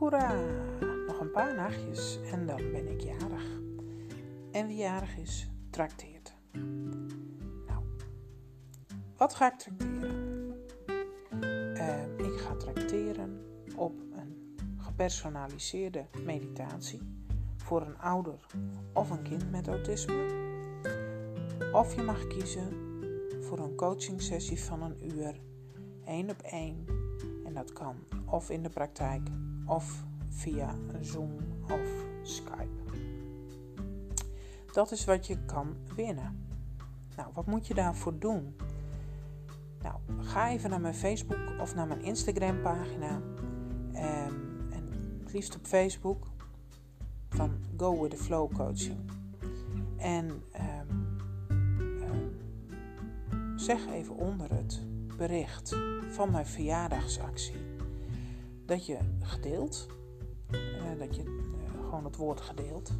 Hoera! Nog een paar nachtjes en dan ben ik jarig. En wie jarig is, trakteert. Nou, wat ga ik trakteren? Ehm, ik ga trakteren op een gepersonaliseerde meditatie voor een ouder of een kind met autisme. Of je mag kiezen voor een coaching sessie van een uur, één op één. En dat kan of in de praktijk of via Zoom of Skype. Dat is wat je kan winnen. Nou, wat moet je daarvoor doen? Nou, ga even naar mijn Facebook of naar mijn Instagram pagina. Ehm, en het liefst op Facebook van Go with the Flow Coaching. En ehm, ehm, zeg even onder het bericht van mijn verjaardagsactie dat je gedeeld, uh, dat je uh, gewoon het woord gedeeld.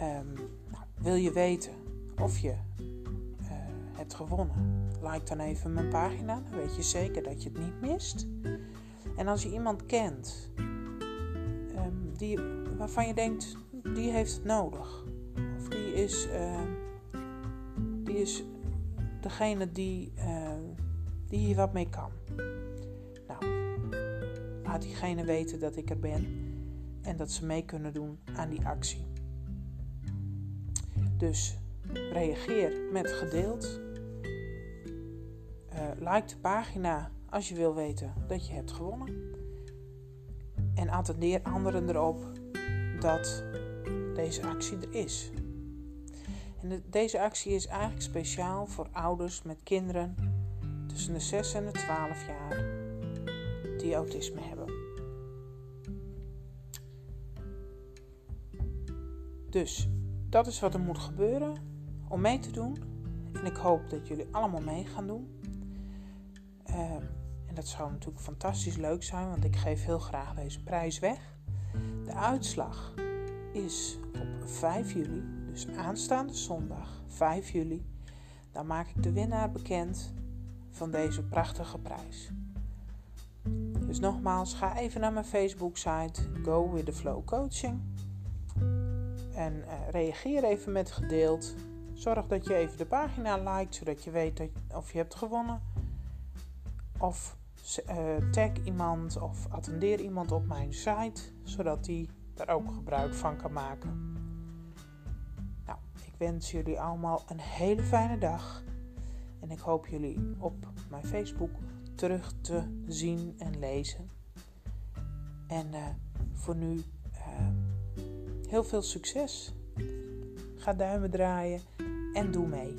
Um, nou, wil je weten of je uh, hebt gewonnen? Like dan even mijn pagina, dan weet je zeker dat je het niet mist. En als je iemand kent um, die, waarvan je denkt, die heeft het nodig. Of die is, die is degene die, die hier wat mee kan laat diegene weten dat ik er ben en dat ze mee kunnen doen aan die actie. Dus reageer met gedeeld. Uh, like de pagina als je wil weten dat je hebt gewonnen. En attendeer anderen erop dat deze actie er is. En de, deze actie is eigenlijk speciaal voor ouders met kinderen tussen de 6 en de 12 jaar die autisme hebben. Dus dat is wat er moet gebeuren om mee te doen. En ik hoop dat jullie allemaal mee gaan doen. Ehm, en dat zou natuurlijk fantastisch leuk zijn, want ik geef heel graag deze prijs weg. De uitslag is op 5 juli, dus aanstaande zondag 5 juli. Dan maak ik de winnaar bekend van deze prachtige prijs. Dus nogmaals, ga even naar mijn Facebook site Go With The Flow Coaching. En uh, reageer even met gedeeld. Zorg dat je even de pagina liked, zodat je weet dat, of je hebt gewonnen. Of uh, tag iemand of attendeer iemand op mijn site, zodat die daar ook gebruik van kan maken. Nou, ik wens jullie allemaal een hele fijne dag. En ik hoop jullie op mijn Facebook terug te zien en lezen. En uh, voor nu heel veel succes. Ga duimen draaien en doe mee.